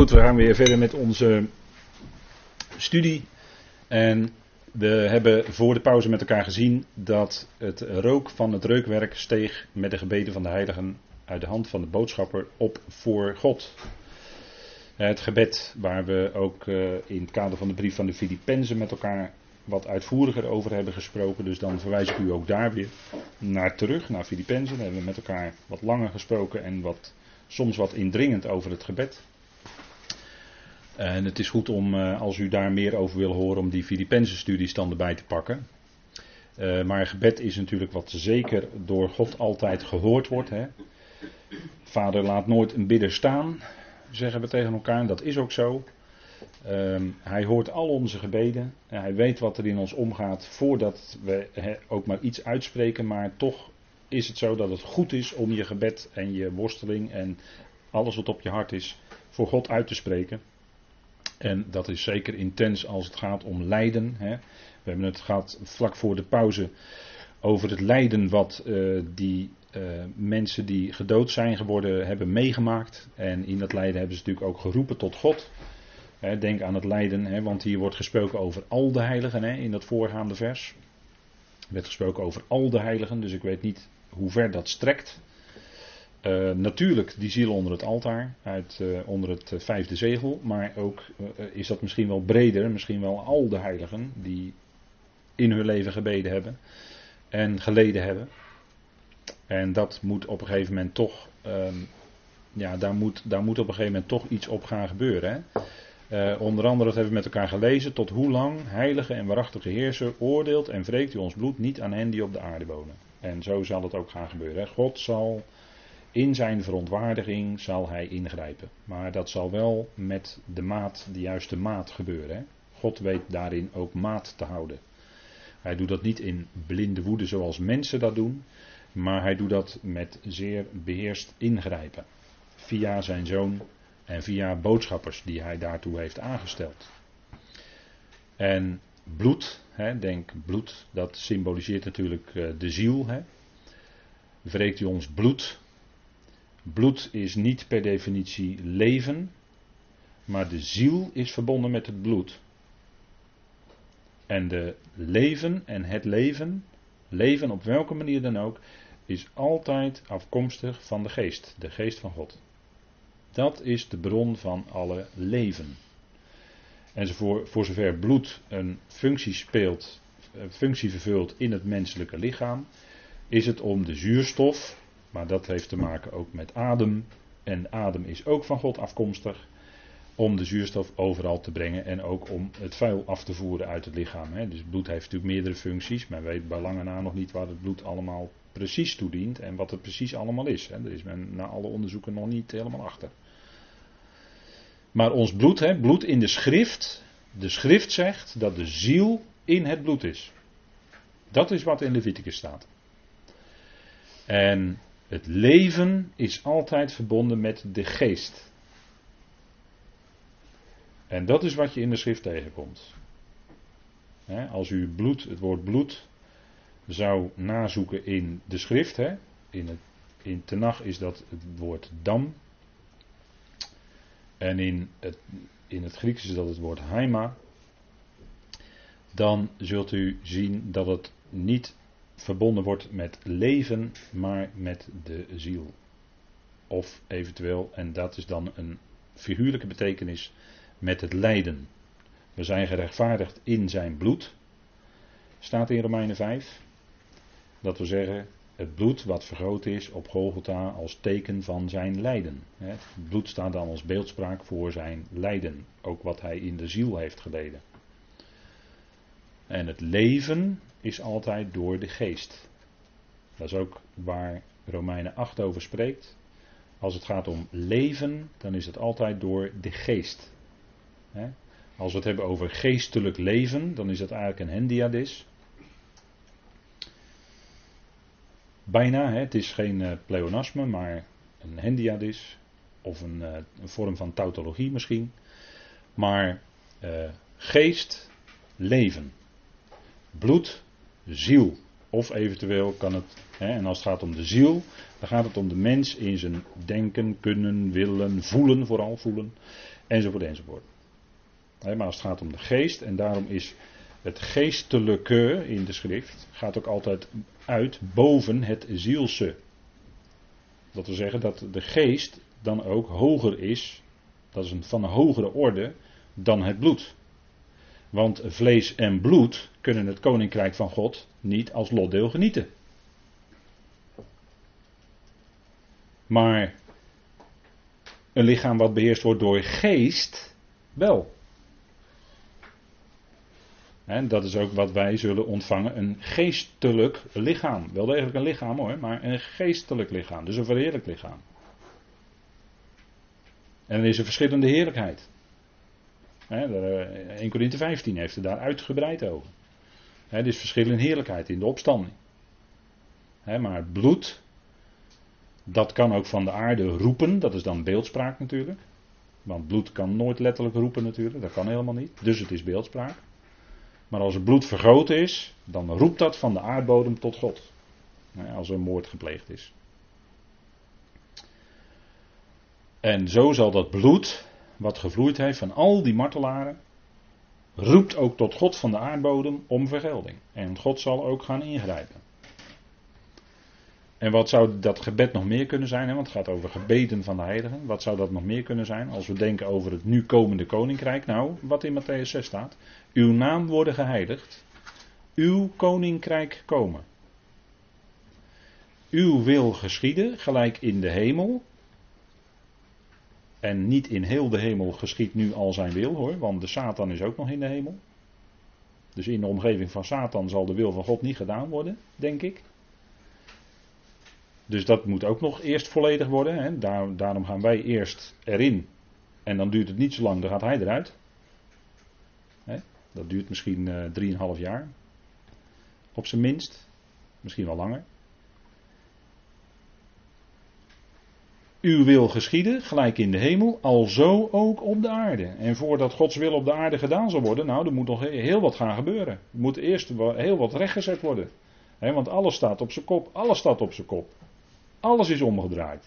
Goed, we gaan weer verder met onze studie. En we hebben voor de pauze met elkaar gezien dat het rook van het reukwerk steeg met de gebeden van de heiligen uit de hand van de boodschapper op voor God. Het gebed waar we ook eh, in het kader van de brief van de Filippenzen met elkaar wat uitvoeriger over hebben gesproken. Dus dan verwijs ik u ook daar weer naar terug, naar Filippenzen. Daar hebben we met elkaar wat langer gesproken en wat, soms wat indringend over het gebed. En het is goed om, eh, als u daar meer over wil horen, om die Filipense studies dan erbij te pakken. Uh, maar gebed is natuurlijk wat zeker door God altijd gehoord wordt. Hè. Vader laat nooit een bidder staan, zeggen we tegen elkaar. En dat is ook zo. Uh, hij hoort al onze gebeden. En hij weet wat er in ons omgaat voordat we ook maar iets uitspreken. Maar toch is het zo dat het goed is om je gebed en je worsteling en alles wat op je hart is voor God uit te spreken. En dat is zeker intens als het gaat om lijden. Hè. We hebben het gehad vlak voor de pauze over het lijden wat uh, die uh, mensen die gedood zijn geworden hebben meegemaakt. En in dat lijden hebben ze natuurlijk ook geroepen tot God. Hè, denk aan het lijden, hè, want hier wordt gesproken over al de heiligen in dat voorgaande vers. Er werd gesproken over al de heiligen, dus ik weet niet hoe ver dat strekt. Uh, natuurlijk die ziel onder het altaar, uit, uh, onder het uh, vijfde zegel, maar ook is dat misschien wel breder, misschien wel al de heiligen die in hun leven gebeden hebben en geleden hebben. En dat moet op een gegeven moment toch, um, ja, daar moet, daar moet op een gegeven moment toch iets op gaan gebeuren. Hè? onder andere, dat hebben we met elkaar gelezen, tot hoe lang heilige en waarachtige heerser oordeelt en wreekt u ons bloed niet aan hen die op de aarde wonen. En zo zal het ook gaan gebeuren. Hè? God zal in zijn verontwaardiging zal hij ingrijpen. Maar dat zal wel met de maat, de juiste maat gebeuren. Hè? God weet daarin ook maat te houden. Hij doet dat niet in blinde woede zoals mensen dat doen. Maar hij doet dat met zeer beheerst ingrijpen. Via zijn zoon en via boodschappers die hij daartoe heeft aangesteld. En bloed, hè, denk bloed, dat symboliseert natuurlijk eh, de ziel. Hè. Wreekt u ons bloed, Bloed is niet per definitie leven, maar de ziel is verbonden met het bloed. En de leven en het leven, leven op welke manier dan ook, is altijd afkomstig van de geest, de geest van God. Dat is de bron van alle leven. En voor, voor zover bloed een functie speelt, een functie vervult in het menselijke lichaam, is het om de zuurstof, maar dat heeft te maken ook met adem. En adem is ook van God afkomstig. Om de zuurstof overal te brengen en ook om het vuil af te voeren uit het lichaam. Hè. Dus bloed heeft natuurlijk meerdere functies, maar weet bij lange na nog niet waar het bloed allemaal precies toedient en wat het precies allemaal is. Hè. Daar is men na alle onderzoeken nog niet helemaal achter. Maar ons bloed, hè, bloed in de schrift, de schrift zegt dat de ziel in het bloed is. Dat is wat in Leviticus staat. En het leven is altijd verbonden met de geest. En dat is wat je in de schrift tegenkomt. als u bloed, het woord bloed, zou nazoeken in de schrift, in, in Tenach is dat het woord dam. En in het, in het Grieks is dat het woord haima. Dan zult u zien dat het niet verbonden wordt met leven, maar met de ziel. Of eventueel, en dat is dan een figuurlijke betekenis, met het lijden. We zijn gerechtvaardigd in zijn bloed, staat in Romeinen 5. Dat wil zeggen, het bloed wat vergroot is op Golgotha als teken van zijn lijden. Het bloed staat dan als beeldspraak voor zijn lijden, ook wat hij in de ziel heeft geleden. En het leven is altijd door de geest. Dat is ook waar Romeinen 8 over spreekt. Als het gaat om leven, dan is het altijd door de geest. Als we het hebben over geestelijk leven, dan is dat eigenlijk een hendiadis. Bijna, het is geen uh, pleonasme, maar een hendiadis. Of een, een, vorm van tautologie misschien. Maar uh, geest, leven. Bloed, ziel. Of eventueel kan het, hè, en als het gaat om de ziel, dan gaat het om de mens in zijn denken, kunnen, willen, voelen, vooral voelen, enzovoort, enzovoort. Maar als het gaat om de geest, en daarom is het geestelijke in de schrift, gaat ook altijd uit boven het zielse. Dat wil zeggen dat de geest dan ook hoger is, dat is een, van een hogere orde, dan het bloed. Want vlees en bloed kunnen het koninkrijk van God niet als lotdeel genieten. Maar een lichaam wat beheerst wordt door geest, wel. En dat is ook wat wij zullen ontvangen: een geestelijk lichaam. Wel degelijk een lichaam hoor, maar een geestelijk lichaam. Dus een verheerlijk lichaam. En er is een verschillende heerlijkheid. 1 Corinthië 15 heeft het daar uitgebreid over. Er is verschil in heerlijkheid in de opstanding. Maar het bloed, dat kan ook van de aarde roepen, dat is dan beeldspraak natuurlijk. Want bloed kan nooit letterlijk roepen natuurlijk, dat kan helemaal niet. Dus het is beeldspraak. Maar als het bloed vergroten is, dan roept dat van de aardbodem tot God. Als er een moord gepleegd is. En zo zal dat bloed, wat gevloeid heeft van al die martelaren, roept ook tot God van de aardbodem om vergelding. En God zal ook gaan ingrijpen. En wat zou dat gebed nog meer kunnen zijn? Hè? Want het gaat over gebeden van de heiligen. Wat zou dat nog meer kunnen zijn als we denken over het nu komende koninkrijk? Nou, wat in Matthäus 6 staat. Uw naam worden geheiligd. Uw koninkrijk komen. Uw wil geschieden, gelijk in de hemel. En niet in heel de hemel geschiet nu al zijn wil hoor, want de Satan is ook nog in de hemel. Dus in de omgeving van Satan zal de wil van God niet gedaan worden, denk ik. Dus dat moet ook nog eerst volledig worden. Hè. Daar, daarom gaan wij eerst erin. En dan duurt het niet zo lang, dan gaat hij eruit. Hè. Dat duurt misschien uh, 3,5 jaar. Op zijn minst. Misschien wel langer. Uw wil geschieden, gelijk in de hemel, alzo ook op de aarde. En voordat Gods wil op de aarde gedaan zal worden, nou, er moet nog heel wat gaan gebeuren. Er moet eerst heel wat rechtgezet worden. want alles staat op zijn kop, alles staat op zijn kop. Alles is omgedraaid.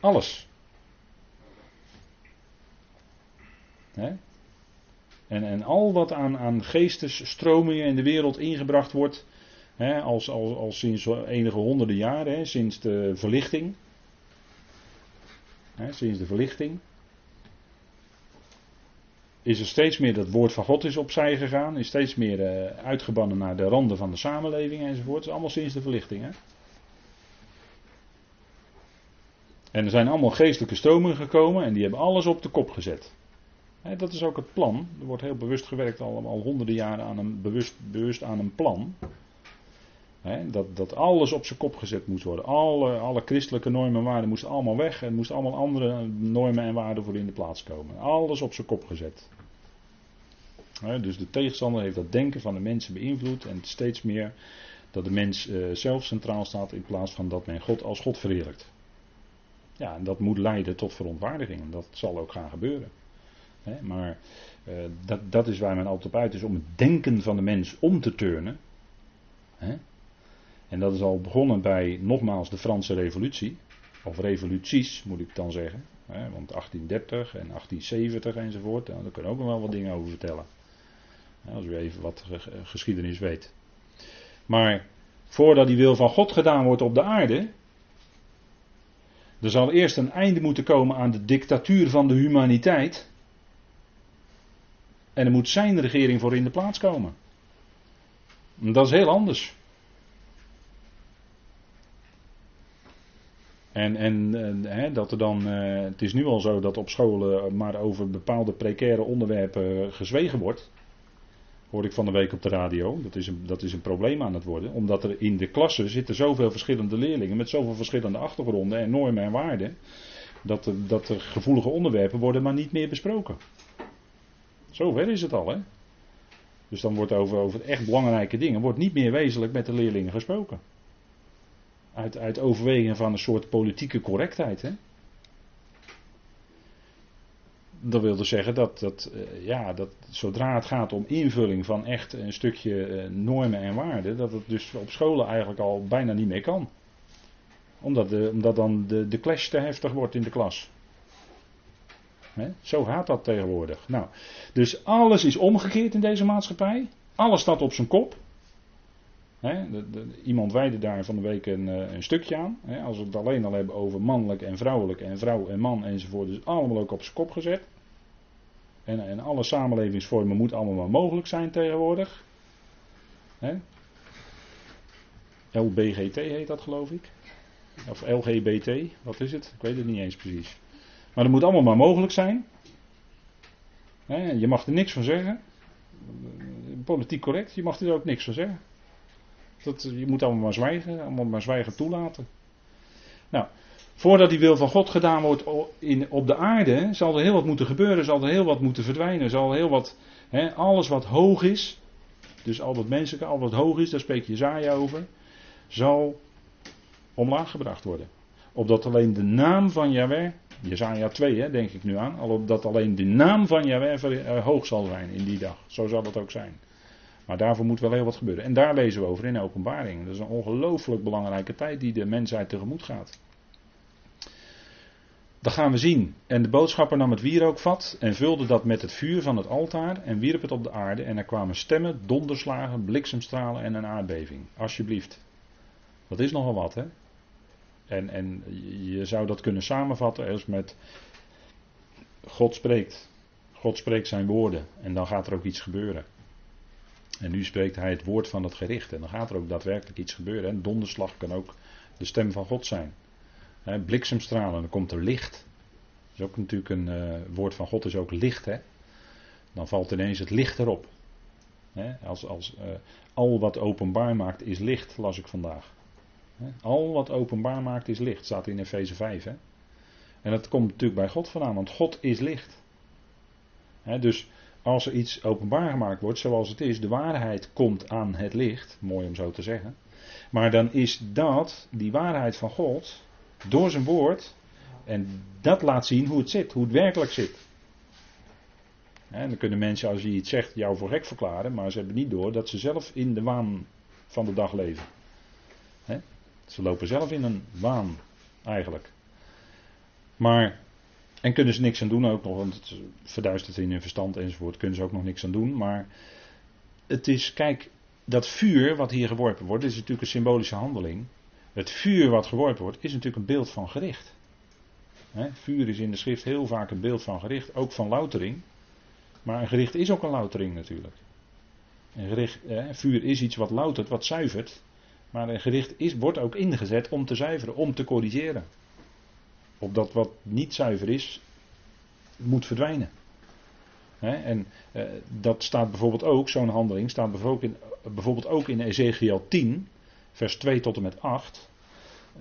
Alles. En, en al wat aan, aan geestesstromingen in de wereld ingebracht wordt, He, als, als, als sinds enige honderden jaren, sinds de verlichting. sinds de verlichting. Is er steeds meer dat woord van God is opzij gegaan. Is steeds meer uh, uitgebannen naar de randen van de samenleving enzovoort. Is allemaal sinds de verlichting. En er zijn allemaal geestelijke stromingen gekomen en die hebben alles op de kop gezet. dat is ook het plan. Er wordt heel bewust gewerkt al, al honderden jaren aan een, bewust, bewust aan een plan dat, dat alles op zijn kop gezet moest worden. Alle, alle christelijke normen en waarden moesten allemaal weg. En moesten allemaal andere normen en waarden voor in de plaats komen. Alles op zijn kop gezet. dus de tegenstander heeft dat denken van de mensen beïnvloed. En steeds meer dat de mens uh, zelf centraal staat in plaats van dat men God als God verheerlijkt. Ja, en dat moet leiden tot verontwaardiging. En dat zal ook gaan gebeuren. maar uh, dat, dat is waar men altijd op uit is om het denken van de mens om te turnen. En dat is al begonnen bij nogmaals de Franse revolutie. Of revoluties moet ik dan zeggen. Hè, want 1830 en 1870 enzovoort. Nou, daar kunnen we ook nog wel wat dingen over vertellen. Als u even wat geschiedenis weet. Maar voordat die wil van God gedaan wordt op de aarde. Er zal eerst een einde moeten komen aan de dictatuur van de humaniteit. En er moet zijn regering voor in de plaats komen. dat is heel anders. En, en, hè, dat er dan, uh, het is nu al zo dat op scholen maar over bepaalde precaire onderwerpen gezwegen wordt. Hoorde ik van de week op de radio. Dat is, een, dat is een probleem aan het worden. Omdat er in de klassen zitten zoveel verschillende leerlingen met zoveel verschillende achtergronden en normen en waarden. Dat dat de gevoelige onderwerpen worden maar niet meer besproken. Zover is het al, hè. Dus dan wordt over, over echt belangrijke dingen wordt niet meer wezenlijk met de leerlingen gesproken. Uit, uit overweging van een soort politieke correctheid. Hè? dat wil dus zeggen dat, dat, eh, ja, dat zodra het gaat om invulling van echt een stukje eh, normen en waarden, dat het dus op scholen eigenlijk al bijna niet meer kan. Omdat, omdat dan de, de clash te heftig wordt in de klas. zo gaat dat tegenwoordig. Nou, dus alles is omgekeerd in deze maatschappij. Alles staat op zijn kop. Iemand wijde daar van de week een, eh, een stukje aan. als we het alleen al hebben over mannelijk en vrouwelijk en vrouw en man enzovoort. Dus allemaal ook op zijn kop gezet. En, en alle samenlevingsvormen moeten allemaal maar mogelijk zijn tegenwoordig. LBGT heet dat geloof ik. Of LGBT, wat is het? Ik weet het niet eens precies. Maar dat moet allemaal maar mogelijk zijn. je mag er niks van zeggen. Politiek correct, je mag er ook niks van zeggen. Dat, je moet allemaal maar zwijgen, allemaal maar zwijgen toelaten. Nou, voordat die wil van God gedaan wordt in, op de aarde, zal er heel wat moeten gebeuren, zal er heel wat moeten verdwijnen, zal heel wat, alles wat hoog is, dus al wat menselijk, al wat hoog is, daar spreek je Jezaja over, zal omlaag gebracht worden. Opdat alleen de naam van Yahweh, Jezaja 2 hè, denk ik nu aan, opdat alleen de naam van Yahweh eh, hoog zal zijn in die dag. Zo zal het ook zijn. Maar daarvoor moet wel heel wat gebeuren. En daar lezen we over in de openbaring. Dat is een ongelooflijk belangrijke tijd die de mensheid tegemoet gaat. Dat gaan we zien. En de boodschapper nam het wierookvat en vulde dat met het vuur van het altaar en wierp het op de aarde. En er kwamen stemmen, donderslagen, bliksemstralen en een aardbeving. Alsjeblieft. Dat is nogal wat, hè? En, en je zou dat kunnen samenvatten als met God spreekt. God spreekt zijn woorden en dan gaat er ook iets gebeuren. En nu spreekt hij het woord van het gericht en dan gaat er ook daadwerkelijk iets gebeuren. En donderslag kan ook de stem van God zijn. He, bliksemstralen, dan komt er licht. Is ook natuurlijk een uh, woord van God, is ook licht. Hè? Dan valt ineens het licht erop. als, als uh, al wat openbaar maakt is licht, las ik vandaag. Al wat openbaar maakt is licht, staat in Efeze 5. Hè? En dat komt natuurlijk bij God vandaan, want God is licht. dus als er iets openbaar gemaakt wordt zoals het is, de waarheid komt aan het licht, mooi om zo te zeggen. Maar dan is dat, die waarheid van God, door zijn woord, en dat laat zien hoe het zit, hoe het werkelijk zit. En dan kunnen mensen, als je iets zegt, jou voor gek verklaren, maar ze hebben niet door dat ze zelf in de waan van de dag leven. Ze lopen zelf in een waan, eigenlijk. Maar, en kunnen ze niks aan doen ook nog, want het verduistert in hun verstand enzovoort, kunnen ze ook nog niks aan doen. Maar het is, kijk, dat vuur wat hier geworpen wordt, is natuurlijk een symbolische handeling. Het vuur wat geworpen wordt, is natuurlijk een beeld van gericht. vuur is in de schrift heel vaak een beeld van gericht, ook van loutering. Maar een gericht is ook een loutering natuurlijk. Een gericht, vuur is iets wat loutert, wat zuivert. Maar een gericht is, wordt ook ingezet om te zuiveren, om te corrigeren. Opdat wat niet zuiver is, moet verdwijnen. en eh, dat staat bijvoorbeeld ook, zo'n handeling staat bijvoorbeeld, ook in Ezekiel 10, vers 2 tot en met 8.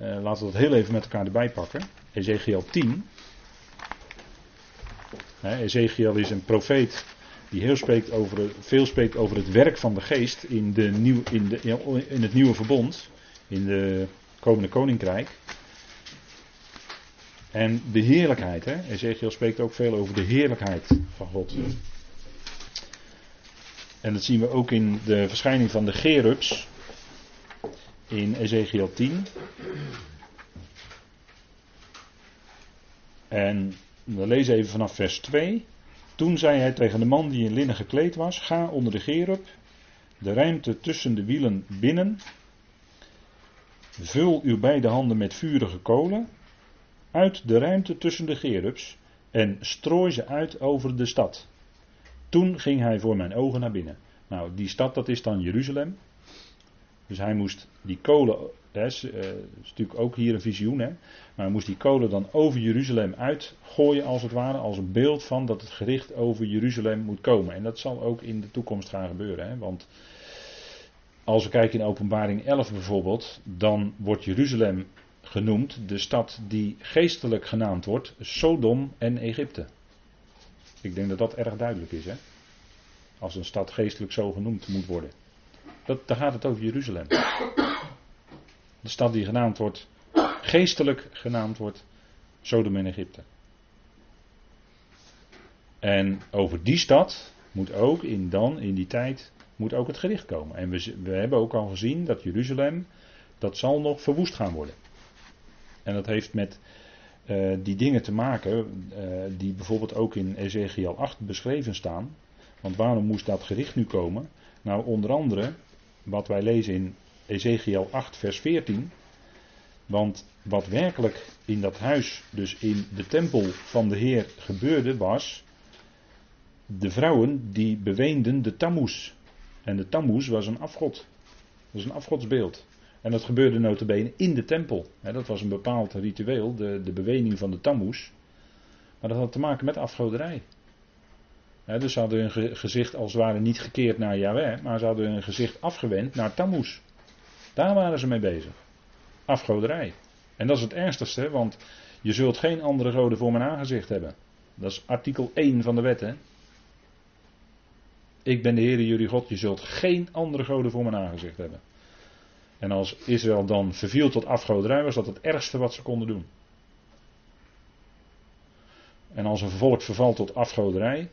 Uh, laten we dat heel even met elkaar erbij pakken. Ezekiel 10. Ezekiel is een profeet die heel spreekt over, veel spreekt over het werk van de geest in, de nieuw, in, de, in het nieuwe verbond, in de komende koninkrijk. En de heerlijkheid, hè? Ezekiel spreekt ook veel over de heerlijkheid van God. En dat zien we ook in de verschijning van de Gerubs in Ezekiel 10. En we lezen even vanaf vers 2. Toen zei hij tegen de man die in linnen gekleed was: Ga onder de gerub, de ruimte tussen de wielen binnen. Vul uw beide handen met vurige kolen uit de ruimte tussen de gerubs en strooi ze uit over de stad. Toen ging hij voor mijn ogen naar binnen. Nou, die stad dat is dan Jeruzalem. Dus hij moest die kolen, dat is, uh, is, natuurlijk ook hier een visioen, hè, maar hij moest die kolen dan over Jeruzalem uitgooien als het ware, als een beeld van dat het gericht over Jeruzalem moet komen. En dat zal ook in de toekomst gaan gebeuren, hè, want als we kijken in openbaring 11 bijvoorbeeld, dan wordt Jeruzalem genoemd de stad die geestelijk genaamd wordt, Sodom en Egypte. Ik denk dat dat erg duidelijk is, hè. Als een stad geestelijk zo genoemd moet worden. Dat, gaat het over Jeruzalem. De stad die genaamd wordt, geestelijk genaamd wordt, Sodom en Egypte. En over die stad moet ook in dan, in die tijd, moet ook het gericht komen. En we, we hebben ook al gezien dat Jeruzalem, dat zal nog verwoest gaan worden. En dat heeft met uh, die dingen te maken, uh, die bijvoorbeeld ook in Ezekiel 8 beschreven staan. Want waarom moest dat gericht nu komen? Nou, onder andere wat wij lezen in Ezekiel 8, vers 14. Want wat werkelijk in dat huis, dus in de tempel van de Heer, gebeurde, was de vrouwen die beweenden de tammuz. En de tammuz was een afgod. Dat is een afgodsbeeld. En dat gebeurde notabene in de tempel. dat was een bepaald ritueel, de, de van de tammuz. Maar dat had te maken met afgoderij. dus ze hadden hun gezicht als het ware niet gekeerd naar Yahweh, maar ze hadden hun gezicht afgewend naar Tammuz. Daar waren ze mee bezig. Afgoderij. En dat is het ernstigste, want je zult geen andere goden voor mijn aangezicht hebben. Dat is artikel 1 van de wet. Hè? Ik ben de Heer jullie God, je zult geen andere goden voor mijn aangezicht hebben. En als Israël dan verviel tot afgoderij, was dat het ergste wat ze konden doen. En als een volk vervalt tot afgoderij,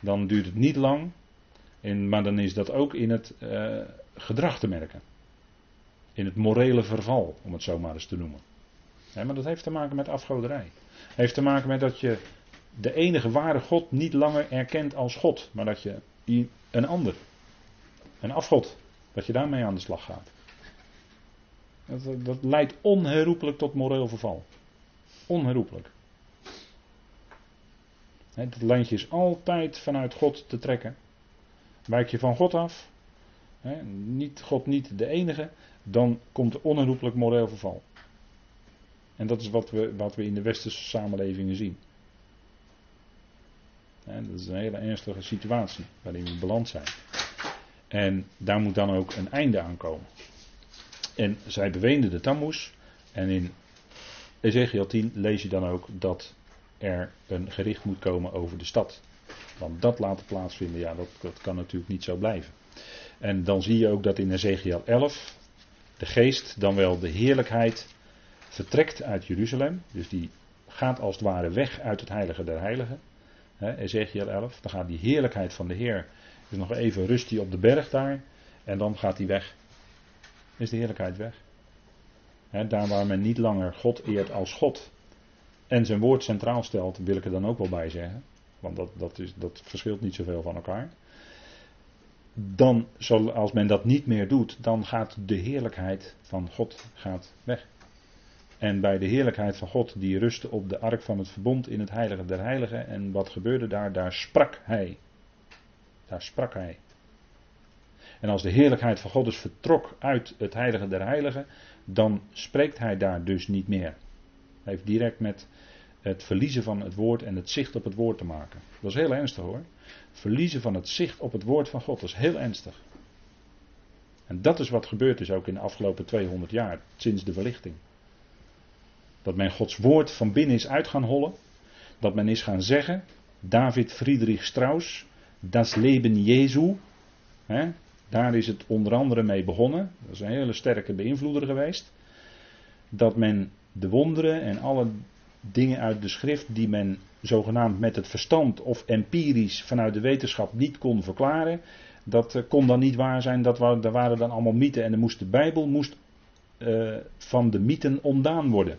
dan duurt het niet lang, in, maar dan is dat ook in het uh, gedrag te merken. In het morele verval, om het zo maar eens te noemen. maar dat heeft te maken met afgoderij. Heeft te maken met dat je de enige ware God niet langer erkent als God, maar dat je een ander, een afgod, dat je daarmee aan de slag gaat. Dat, leidt onherroepelijk tot moreel verval. Onherroepelijk. Het lijntje is altijd vanuit God te trekken. Wijk je van God af, niet, God niet de enige, dan komt er onherroepelijk moreel verval. En dat is wat we, wat we in de westerse samenlevingen zien. dat is een hele ernstige situatie waarin we beland zijn. En daar moet dan ook een einde aan komen. En zij beweenden de tammuz. En in Ezekiel 10 lees je dan ook dat er een gericht moet komen over de stad. Want dat laten plaatsvinden, ja, dat, dat kan natuurlijk niet zo blijven. En dan zie je ook dat in Ezekiel 11 de geest, dan wel de heerlijkheid, vertrekt uit Jeruzalem. Dus die gaat als het ware weg uit het heilige der heiligen. Ezekiel 11, dan gaat die heerlijkheid van de Heer, dus nog even rust hij op de berg daar. En dan gaat hij weg is de heerlijkheid weg. daar waar men niet langer God eert als God en zijn woord centraal stelt, wil ik er dan ook wel bij zeggen. Want dat, dat, is, dat verschilt niet zoveel van elkaar. Dan, als men dat niet meer doet, dan gaat de heerlijkheid van God gaat weg. En bij de heerlijkheid van God, die rustte op de ark van het verbond in het heilige der heiligen. En wat gebeurde daar? Daar sprak hij. Daar sprak hij. En als de heerlijkheid van God dus vertrok uit het heilige der heiligen, dan spreekt hij daar dus niet meer. Hij heeft direct met het verliezen van het woord en het zicht op het woord te maken. Dat is heel ernstig hoor. Verliezen van het zicht op het woord van God, dat is heel ernstig. En dat is wat gebeurd is ook in de afgelopen 200 jaar, sinds de verlichting. Dat men Gods woord van binnen is uit gaan hollen. Dat men is gaan zeggen, David Friedrich Strauss, das Leben Jesu. Hè, daar is het onder andere mee begonnen. Dat is een hele sterke beïnvloeder geweest. Dat men de wonderen en alle dingen uit de schrift die men zogenaamd met het verstand of empirisch vanuit de wetenschap niet kon verklaren, dat eh, kon dan niet waar zijn. Dat waren, waren dan allemaal mythen en moest, de Bijbel moest uh, van de mythen ontdaan worden.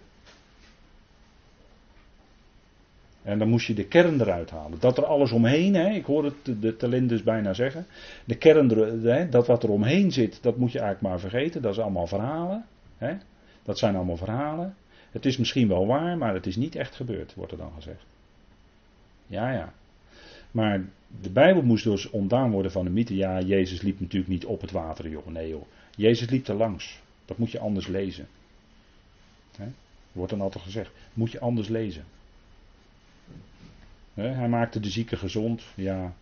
En dan moest je de kern eruit halen. Dat er alles omheen, hè, ik hoor het de talent dus bijna zeggen. De kern, hè, dat wat er omheen zit, dat moet je eigenlijk maar vergeten. Dat is allemaal verhalen. Hè. Dat zijn allemaal verhalen. Het is misschien wel waar, maar het is niet echt gebeurd, wordt er dan gezegd. Ja, ja. Maar de Bijbel moest dus ontdaan worden van de mythe. Ja, Jezus liep natuurlijk niet op het water, joh. Nee, joh. Jezus liep er langs. Dat moet je anders lezen. Hè? Wordt dan altijd gezegd. Moet je anders lezen hij maakte de zieken gezond, ja.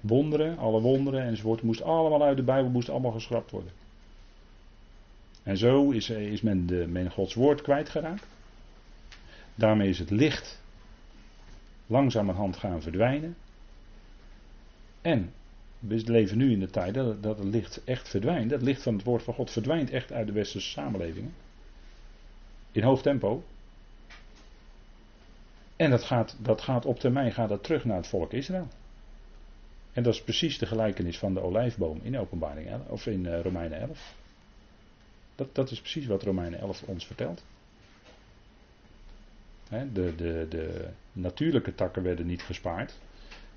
wonderen, alle wonderen enzovoort, moest allemaal uit de Bijbel, moest allemaal geschrapt worden. En zo is, is men, de, men Gods woord kwijtgeraakt. Daarmee is het licht langzamerhand gaan verdwijnen. En we leven nu in de tijd dat, dat het licht echt verdwijnt. Dat licht van het woord van God verdwijnt echt uit de westerse samenlevingen. In hoog tempo. En dat gaat, dat gaat op termijn gaat dat terug naar het volk Israël. En dat is precies de gelijkenis van de olijfboom in Openbaring 11, of in uh, Romeinen 11. Dat, dat is precies wat Romeinen 11 ons vertelt. de, de, de natuurlijke takken werden niet gespaard.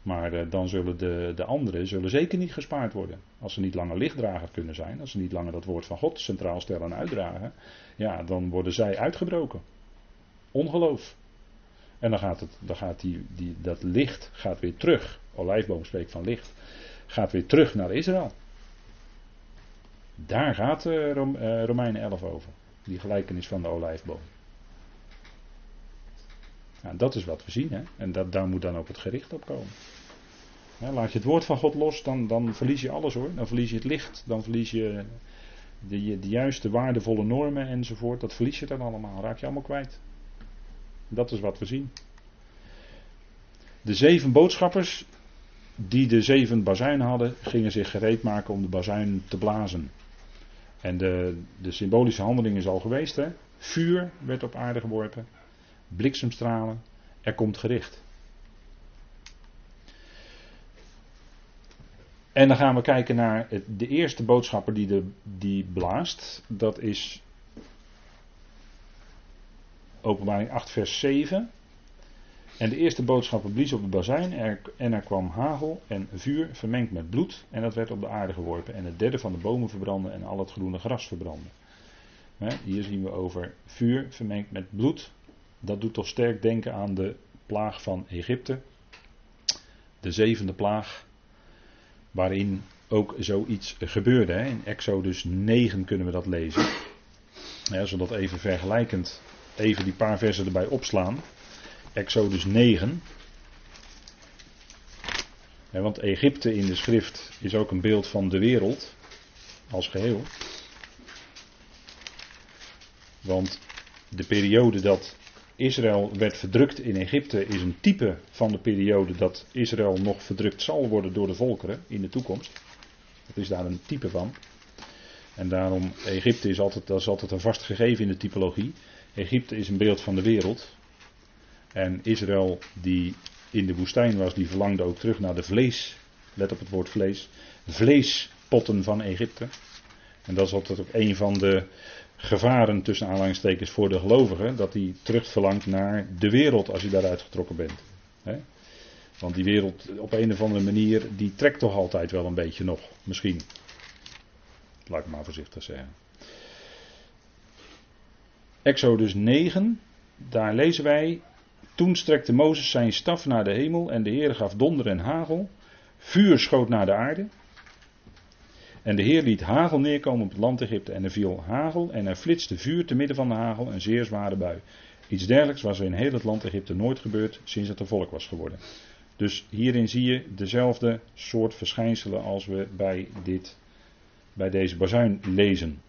Maar uh, dan zullen de, de anderen zullen zeker niet gespaard worden. Als ze niet langer lichtdrager kunnen zijn, als ze niet langer dat woord van God centraal stellen en uitdragen, ja, dan worden zij uitgebroken. Ongeloof. En dan gaat, het, dan gaat die, die, dat licht gaat weer terug. Olijfboom spreekt van licht. Gaat weer terug naar Israël. Daar gaat uh, Romeinen 11 over. Die gelijkenis van de olijfboom. Nou, dat is wat we zien. Hè? En dat, daar moet dan ook het gericht op komen. laat je het woord van God los, dan, dan verlies je alles hoor. Dan verlies je het licht, dan verlies je de, de juiste waardevolle normen enzovoort. Dat verlies je dan allemaal, raak je allemaal kwijt. Dat is wat we zien. De zeven boodschappers die de zeven bazuinen hadden, gingen zich gereed maken om de bazuin te blazen. En de, de symbolische handeling is al geweest. Hè? Vuur werd op aarde geworpen, bliksemstralen, er komt gericht. En dan gaan we kijken naar de eerste boodschapper die, de, die blaast. Dat is Openbaring 8, vers 7. En de eerste boodschapper blies op de bazijn en er kwam hagel en vuur vermengd met bloed en dat werd op de aarde geworpen. En het derde van de bomen verbrandde en al het groene gras verbrandde. Hier zien we over vuur vermengd met bloed. Dat doet toch sterk denken aan de plaag van Egypte. De zevende plaag, waarin ook zoiets gebeurde. In Exodus 9 kunnen we dat lezen. Zodat even vergelijkend even die paar versen erbij opslaan. Exodus 9. want Egypte in de schrift is ook een beeld van de wereld als geheel. Want de periode dat Israël werd verdrukt in Egypte is een type van de periode dat Israël nog verdrukt zal worden door de volkeren in de toekomst. Dat is daar een type van. En daarom, Egypte is altijd, dat is altijd een vast gegeven in de typologie. Egypte is een beeld van de wereld. En Israël, die in de woestijn was, die verlangde ook terug naar de vlees. Let op het woord vlees. Vleespotten van Egypte. En dat is altijd ook een van de gevaren tussen aanhalingstekens voor de gelovigen. Dat hij terug verlangt naar de wereld als je daaruit getrokken bent. Want die wereld op een of andere manier, die trekt toch altijd wel een beetje nog. Misschien. Laat ik maar voorzichtig zeggen. Exodus 9, daar lezen wij. Toen strekte Mozes zijn staf naar de hemel en de Heer gaf donder en hagel. Vuur schoot naar de aarde. En de Heer liet hagel neerkomen op het land Egypte. En er viel hagel en er flitste vuur te midden van de hagel, een zeer zware bui. Iets dergelijks was er in heel het land Egypte nooit gebeurd sinds het een volk was geworden. Dus hierin zie je dezelfde soort verschijnselen als we bij, dit, bij deze bazuin lezen.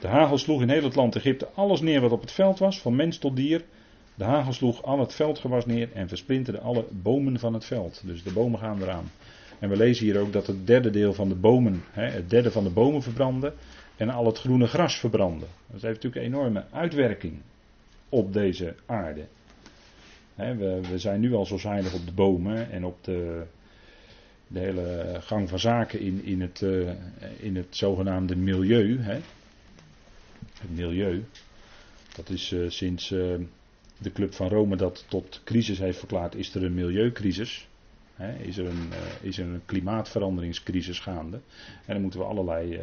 De hagel sloeg in heel het land Egypte alles neer wat op het veld was, van mens tot dier. De hagel sloeg al het veldgewas neer en versplinterde alle bomen van het veld. Dus de bomen gaan eraan. En we lezen hier ook dat het derde deel van de bomen, het derde van de bomen verbrandde en al het groene gras verbrandde. Dat heeft natuurlijk een enorme uitwerking op deze aarde. we, zijn nu al zo op de bomen en op de, de hele gang van zaken in, in, het, uh, in het zogenaamde milieu het milieu. Dat is uh, sinds uh, de Club van Rome dat tot crisis heeft verklaard, is er een milieucrisis. Hè, is, er een, uh, is er een klimaatveranderingscrisis gaande. En daar moeten we allerlei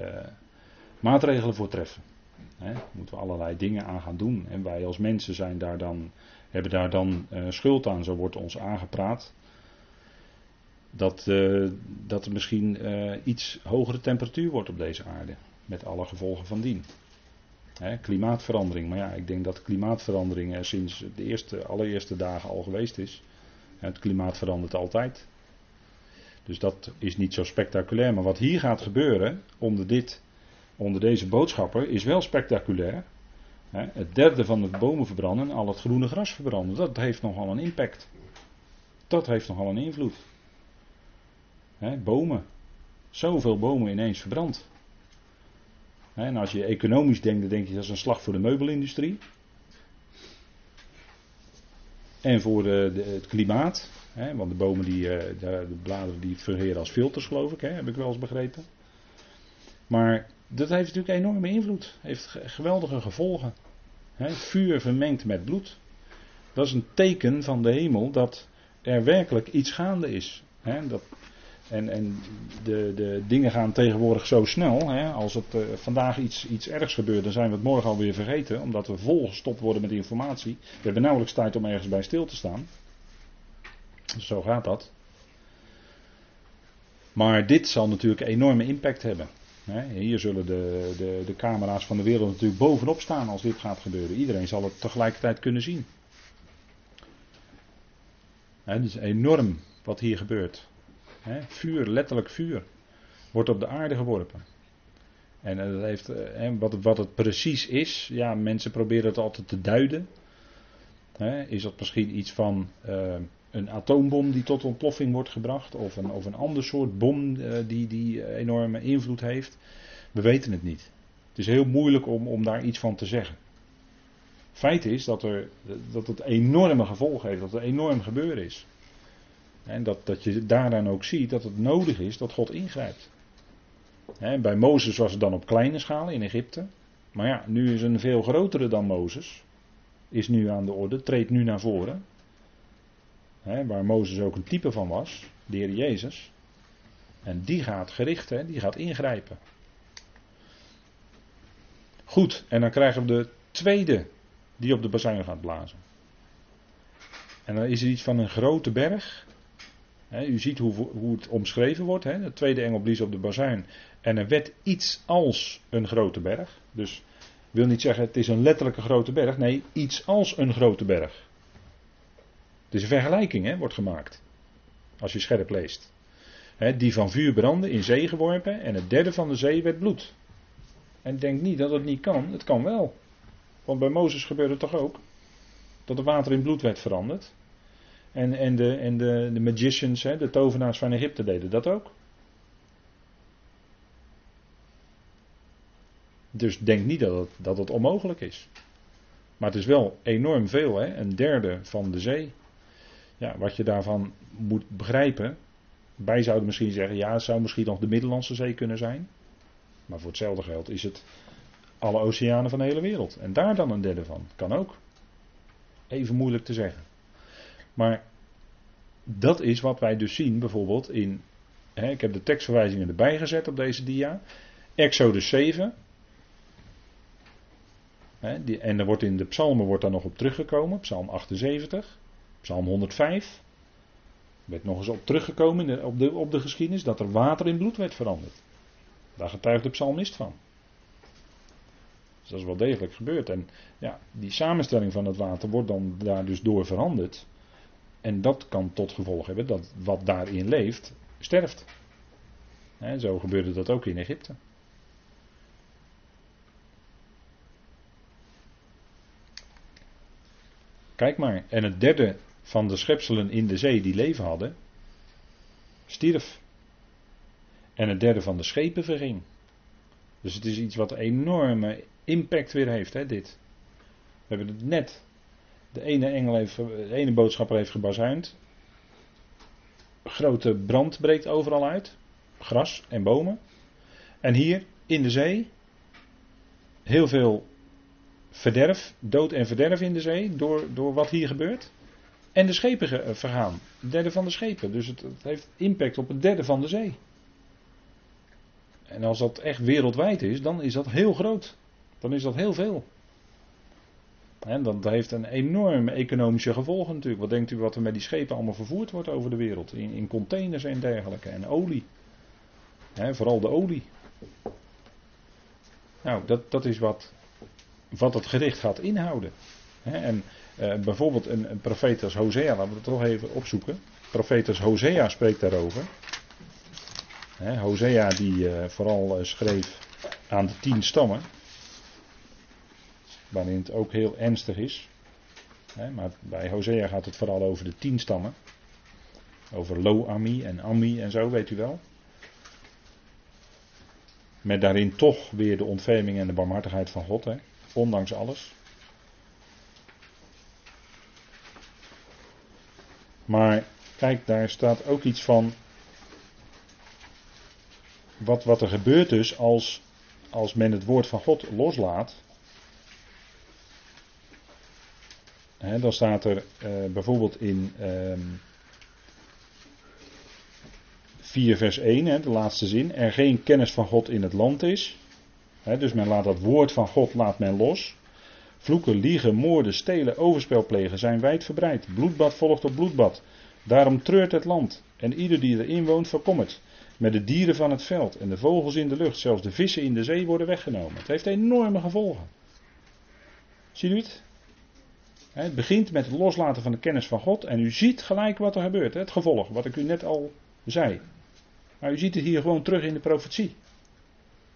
maatregelen voor treffen. Hè, moeten we allerlei dingen aan gaan doen. En wij als mensen zijn daar dan, hebben daar dan schuld aan. Zo wordt ons aangepraat dat, dat er misschien iets hogere temperatuur wordt op deze aarde. Met alle gevolgen van dien klimaatverandering. Maar ja, ik denk dat klimaatverandering er sinds de eerste, allereerste dagen al geweest is. Het klimaat verandert altijd. Dus dat is niet zo spectaculair. Maar wat hier gaat gebeuren onder, dit, onder deze boodschapper is wel spectaculair. Het derde van het bomen verbranden, al het groene gras verbranden. Dat heeft nogal een impact. Dat heeft nogal een invloed. Bomen. Zoveel bomen ineens verbrand. En als je economisch denkt, dan denk je dat is een slag voor de meubelindustrie. en voor de, het klimaat. Hè, want de bomen, die, eh, de, de, bladeren, die fungeren als filters, geloof ik, hè, heb ik wel eens begrepen. Maar dat heeft natuurlijk enorme invloed. Heeft geweldige gevolgen. Hè, vuur vermengd met bloed. Dat is een teken van de hemel dat er werkelijk iets gaande is. Dat, en, en de, de, dingen gaan tegenwoordig zo snel. Hè, als het uh, vandaag iets, iets ergs gebeurt, dan zijn we het morgen alweer vergeten. Omdat we volgestopt worden met informatie. We hebben nauwelijks tijd om ergens bij stil te staan. Zo gaat dat. Maar dit zal natuurlijk een enorme impact hebben. Hier zullen de, de, de camera's van de wereld natuurlijk bovenop staan als dit gaat gebeuren. Iedereen zal het tegelijkertijd kunnen zien. Het is enorm wat hier gebeurt. Vuur, letterlijk vuur, wordt op de aarde geworpen. En dat heeft, eh, wat, wat het precies is, ja, mensen proberen het altijd te duiden. Is dat misschien iets van uh, een atoombom die tot ontploffing wordt gebracht, of een, of een ander soort bom die, die enorme invloed heeft? We weten het niet. Het is heel moeilijk om, om daar iets van te zeggen. Feit is dat, er, dat het enorme gevolgen heeft, dat het enorm gebeuren is. En dat, dat je daaraan ook ziet dat het nodig is dat God ingrijpt. bij Mozes was het dan op kleine schaal in Egypte. Maar ja, nu is een veel grotere dan Mozes. Is nu aan de orde, treedt nu naar voren. waar Mozes ook een type van was, de Heer Jezus. En die gaat gericht, die gaat ingrijpen. Goed, en dan krijgen we de tweede die op de bazuin gaat blazen. En dan is er iets van een grote berg u ziet hoe, hoe, het omschreven wordt. He. De tweede engel blies op de bazuin. En er werd iets als een grote berg. Dus wil niet zeggen het is een letterlijke grote berg. Nee, iets als een grote berg. Het is een vergelijking, wordt gemaakt. Als je scherp leest. die van vuur brandde, in zee geworpen. En het derde van de zee werd bloed. En denk niet dat het niet kan. Het kan wel. Want bij Mozes gebeurde het toch ook. Dat het water in bloed werd veranderd. En, en, de, en de, de magicians, hè, de tovenaars van Egypte deden dat ook. Dus denk niet dat het, dat onmogelijk is. Maar het is wel enorm veel, hè? een derde van de zee. Ja, wat je daarvan moet begrijpen. Wij zouden misschien zeggen, ja, het zou misschien nog de Middellandse Zee kunnen zijn. Maar voor hetzelfde geld is het alle oceanen van de hele wereld. En daar dan een derde van. Kan ook. Even moeilijk te zeggen. Maar dat is wat wij dus zien bijvoorbeeld in. Hè, ik heb de tekstverwijzingen erbij gezet op deze dia. Exodus 7. Hè, die, en er wordt in de psalmen wordt daar nog op teruggekomen. Psalm 78. Psalm 105. Er werd nog eens op teruggekomen op, de, op de geschiedenis dat er water in bloed werd veranderd. Daar getuigt de psalmist van. Dus dat is wel degelijk gebeurd. En ja, die samenstelling van het water wordt dan daar dus door veranderd. En dat kan tot gevolg hebben dat wat daarin leeft, sterft. En zo gebeurde dat ook in Egypte. Kijk maar, en het derde van de schepselen in de zee die leven hadden, stierf. En het derde van de schepen verging. Dus het is iets wat enorme impact weer heeft, hè, dit. We hebben het net de ene, engel heeft, de ene boodschapper heeft gebazuind. Grote brand breekt overal uit. Gras en bomen. En hier in de zee. Heel veel verderf, dood en verderf in de zee. Door, door wat hier gebeurt. En de schepen vergaan. Derde van de schepen. Dus het, het heeft impact op een derde van de zee. En als dat echt wereldwijd is, dan is dat heel groot. Dan is dat heel veel. En dat heeft een enorme economische gevolgen natuurlijk. Wat denkt u wat er met die schepen allemaal vervoerd wordt over de wereld? In, in containers en dergelijke. En olie. vooral de olie. Nou, dat, dat is wat, wat het gericht gaat inhouden. en eh, bijvoorbeeld een, een profeet als Hosea, laten we het toch even opzoeken. Profeet Hosea spreekt daarover. Hosea die eh, vooral eh, schreef aan de tien stammen waarin het ook heel ernstig is. maar bij Hosea gaat het vooral over de tien stammen. Over Lo-Ami en Ami en zo, weet u wel. Met daarin toch weer de ontferming en de barmhartigheid van God, ondanks alles. Maar kijk, daar staat ook iets van. Wat, wat er gebeurt dus als, als men het woord van God loslaat. Dan staat er uh, bijvoorbeeld in um, 4 vers 1, hè, de laatste zin, er geen kennis van God in het land is. Dus men laat dat woord van God laat men los. Vloeken, liegen, moorden, stelen, overspel plegen zijn wijdverbreid. Bloedbad volgt op bloedbad. Daarom treurt het land. En ieder die erin woont verkommert. Met de dieren van het veld en de vogels in de lucht. Zelfs de vissen in de zee worden weggenomen. Het heeft enorme gevolgen. Ziet u het? Het begint met het loslaten van de kennis van God. En u ziet gelijk wat er gebeurt. Het gevolg, wat ik u net al zei. Maar u ziet het hier gewoon terug in de profetie.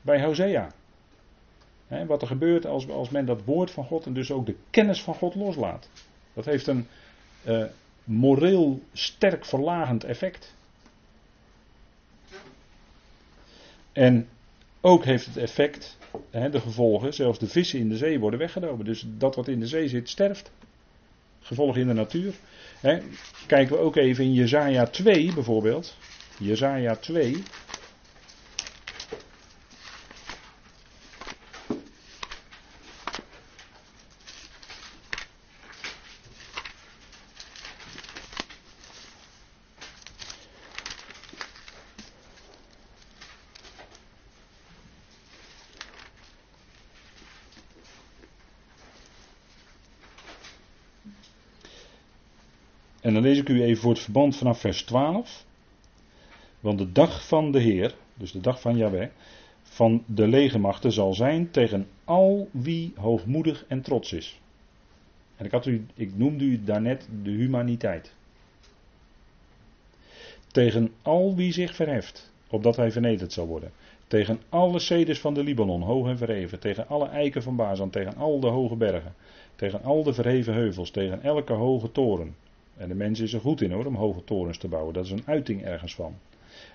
Bij Hosea wat er gebeurt als, als men dat woord van God en dus ook de kennis van God loslaat. Dat heeft een uh, moreel sterk verlagend effect. En ook heeft het effect, de gevolgen, zelfs de vissen in de zee worden weggenomen. Dus dat wat in de zee zit, sterft. Gevolgen in de natuur. kijken we ook even in Jezaja 2 bijvoorbeeld. Jezaja 2. En dan lees ik u even voor het verband vanaf vers 12. Want de dag van de Heer, dus de dag van Yahweh, van de legermachten zal zijn tegen al wie hoogmoedig en trots is. En ik, had u, ik noemde u daarnet de humaniteit. Tegen al wie zich verheft, opdat hij vernederd zal worden. Tegen alle ceders van de Libanon, hoog en verheven. Tegen alle eiken van Bazan, tegen al de hoge bergen. Tegen al de verheven heuvels, tegen elke hoge toren. En de mens is er goed in hoor, om hoge torens te bouwen. Dat is een uiting ergens van.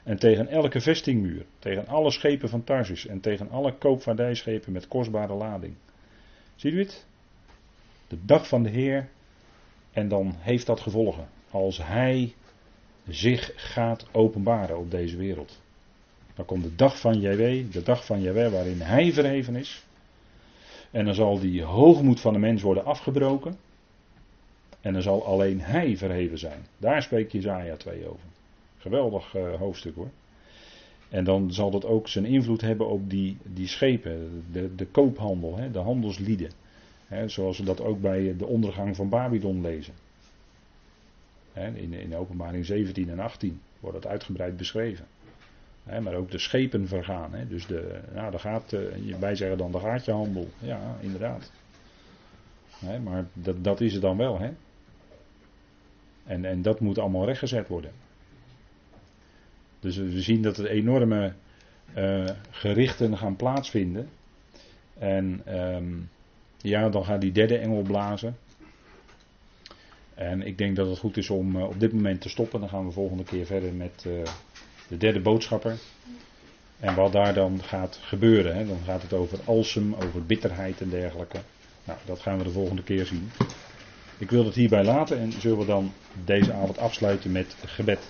En tegen elke vestingmuur, tegen alle schepen van Tarsus en tegen alle koopvaardijschepen met kostbare lading. Ziet u het? De dag van de Heer. En dan heeft dat gevolgen. Als Hij zich gaat openbaren op deze wereld. Dan komt de dag van Jw, de dag van Jw waarin Hij verheven is. En dan zal die hoogmoed van de mens worden afgebroken. En dan zal alleen hij verheven zijn. Daar spreekt Jezaja 2 over. Geweldig uh, hoofdstuk hoor. En dan zal dat ook zijn invloed hebben op die, die schepen, de, de koophandel, hè, de handelslieden. Hè, zoals we dat ook bij de ondergang van Babylon lezen. Hè, in, in openbaring 17 en 18 wordt dat uitgebreid beschreven. Maar ook de schepen vergaan. Dus de, nou, daar gaat, uh, wij zeggen dan de gaatjehandel. Ja, inderdaad. maar dat, dat is het dan wel. Hè. En, en dat moet allemaal rechtgezet worden. Dus we zien dat er enorme uh, gerichten gaan plaatsvinden. En um, ja, dan gaat die derde engel blazen. En ik denk dat het goed is om uh, op dit moment te stoppen. Dan gaan we volgende keer verder met uh, de derde boodschapper. En wat daar dan gaat gebeuren. Hè. Dan gaat het over alsem, over bitterheid en dergelijke. Nou, dat gaan we de volgende keer zien. Ik wil het hierbij laten en zullen we dan deze avond afsluiten met gebed.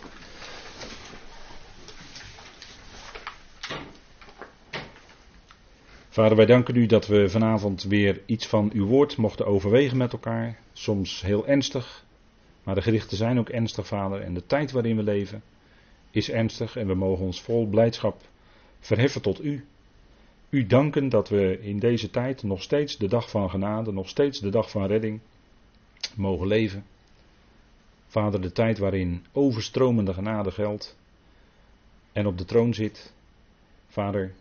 Vader, wij danken u dat we vanavond weer iets van uw woord mochten overwegen met elkaar. Soms heel ernstig, maar de gerichten zijn ook ernstig, Vader. En de tijd waarin we leven is ernstig en we mogen ons vol blijdschap verheffen tot u. U danken dat we in deze tijd nog steeds de dag van genade, nog steeds de dag van redding, mogen leven. Vader, de tijd waarin overstromende genade geldt en op de troon zit. Vader,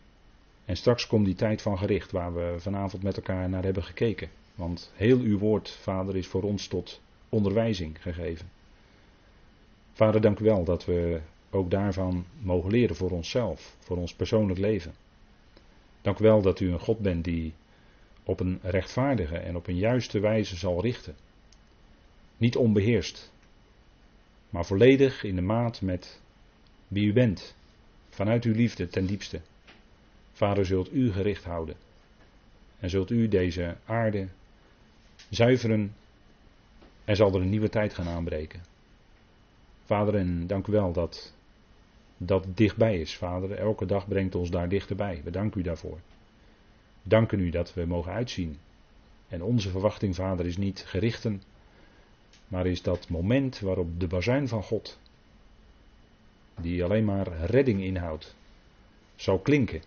en straks komt die tijd van gericht waar we vanavond met elkaar naar hebben gekeken. Want heel uw woord, Vader, is voor ons tot onderwijzing gegeven. Vader, dank u wel dat we ook daarvan mogen leren voor onszelf, voor ons persoonlijk leven. Dank u wel dat u een God bent die op een rechtvaardige en op een juiste wijze zal richten. Niet onbeheerst, maar volledig in de maat met wie u bent. Vanuit uw liefde ten diepste. Vader, zult u gericht houden. En zult u deze aarde zuiveren. En zal er een nieuwe tijd gaan aanbreken. Vader, en dank u wel dat dat dichtbij is, Vader. Elke dag brengt ons daar dichterbij. We danken u daarvoor. Danken u dat we mogen uitzien. En onze verwachting, Vader, is niet gerichten, maar is dat moment waarop de bazuin van God, die alleen maar redding inhoudt, zal klinken.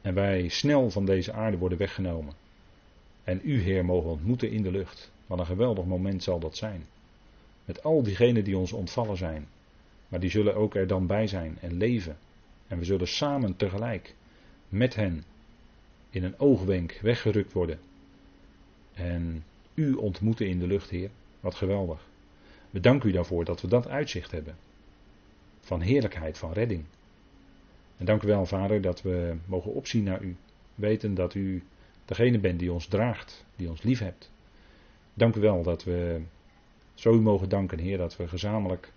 En wij snel van deze aarde worden weggenomen. En u, Heer, mogen ontmoeten in de lucht. Wat een geweldig moment zal dat zijn. Met al diegenen die ons ontvallen zijn. Maar die zullen ook er dan bij zijn en leven. En we zullen samen tegelijk met hen in een oogwenk weggerukt worden. En u ontmoeten in de lucht, Heer. Wat geweldig. We danken u daarvoor dat we dat uitzicht hebben. Van heerlijkheid, van redding. En dank u wel, Vader, dat we mogen opzien naar u. Weten dat u degene bent die ons draagt, die ons lief hebt. Dank u wel dat we zo u mogen danken, Heer, dat we gezamenlijk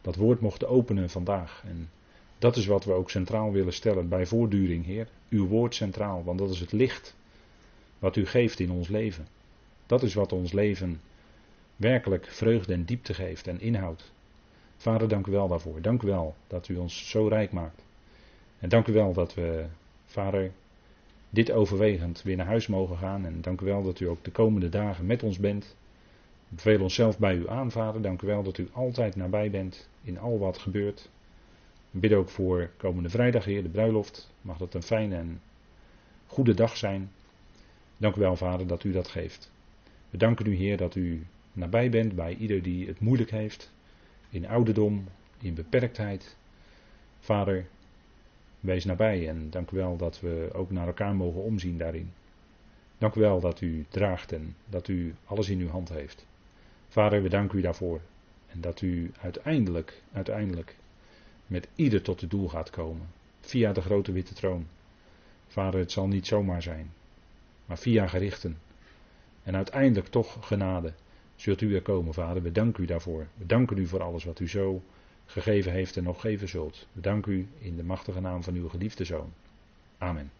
dat woord mochten openen vandaag. En dat is wat we ook centraal willen stellen bij voortduring, Heer. Uw woord centraal, want dat is het licht wat u geeft in ons leven. Dat is wat ons leven werkelijk vreugde en diepte geeft en inhoud. Vader, dank u wel daarvoor. Dank u wel dat u ons zo rijk maakt. En dank u wel dat we, Vader, dit overwegend weer naar huis mogen gaan. En dank u wel dat u ook de komende dagen met ons bent. We onszelf bij u aan, Vader. Dank u wel dat u altijd nabij bent in al wat gebeurt. We bidden ook voor komende vrijdag, Heer, de bruiloft. Mag dat een fijne en goede dag zijn. Dank u wel, Vader, dat u dat geeft. We danken u, Heer, dat u nabij bent bij ieder die het moeilijk heeft. In ouderdom, in beperktheid. Vader, wees nabij en dank u wel dat we ook naar elkaar mogen omzien daarin. Dank u wel dat u draagt en dat u alles in uw hand heeft. Vader, we danken u daarvoor. En dat u uiteindelijk, uiteindelijk met ieder tot het doel gaat komen. Via de grote witte troon. Vader, het zal niet zomaar zijn. Maar via gerichten. En uiteindelijk toch genade. Zult u er komen, Vader. We danken u daarvoor. We danken u voor alles wat u zo gegeven heeft en nog geven zult. We danken u in de machtige naam van uw geliefde Zoon. Amen.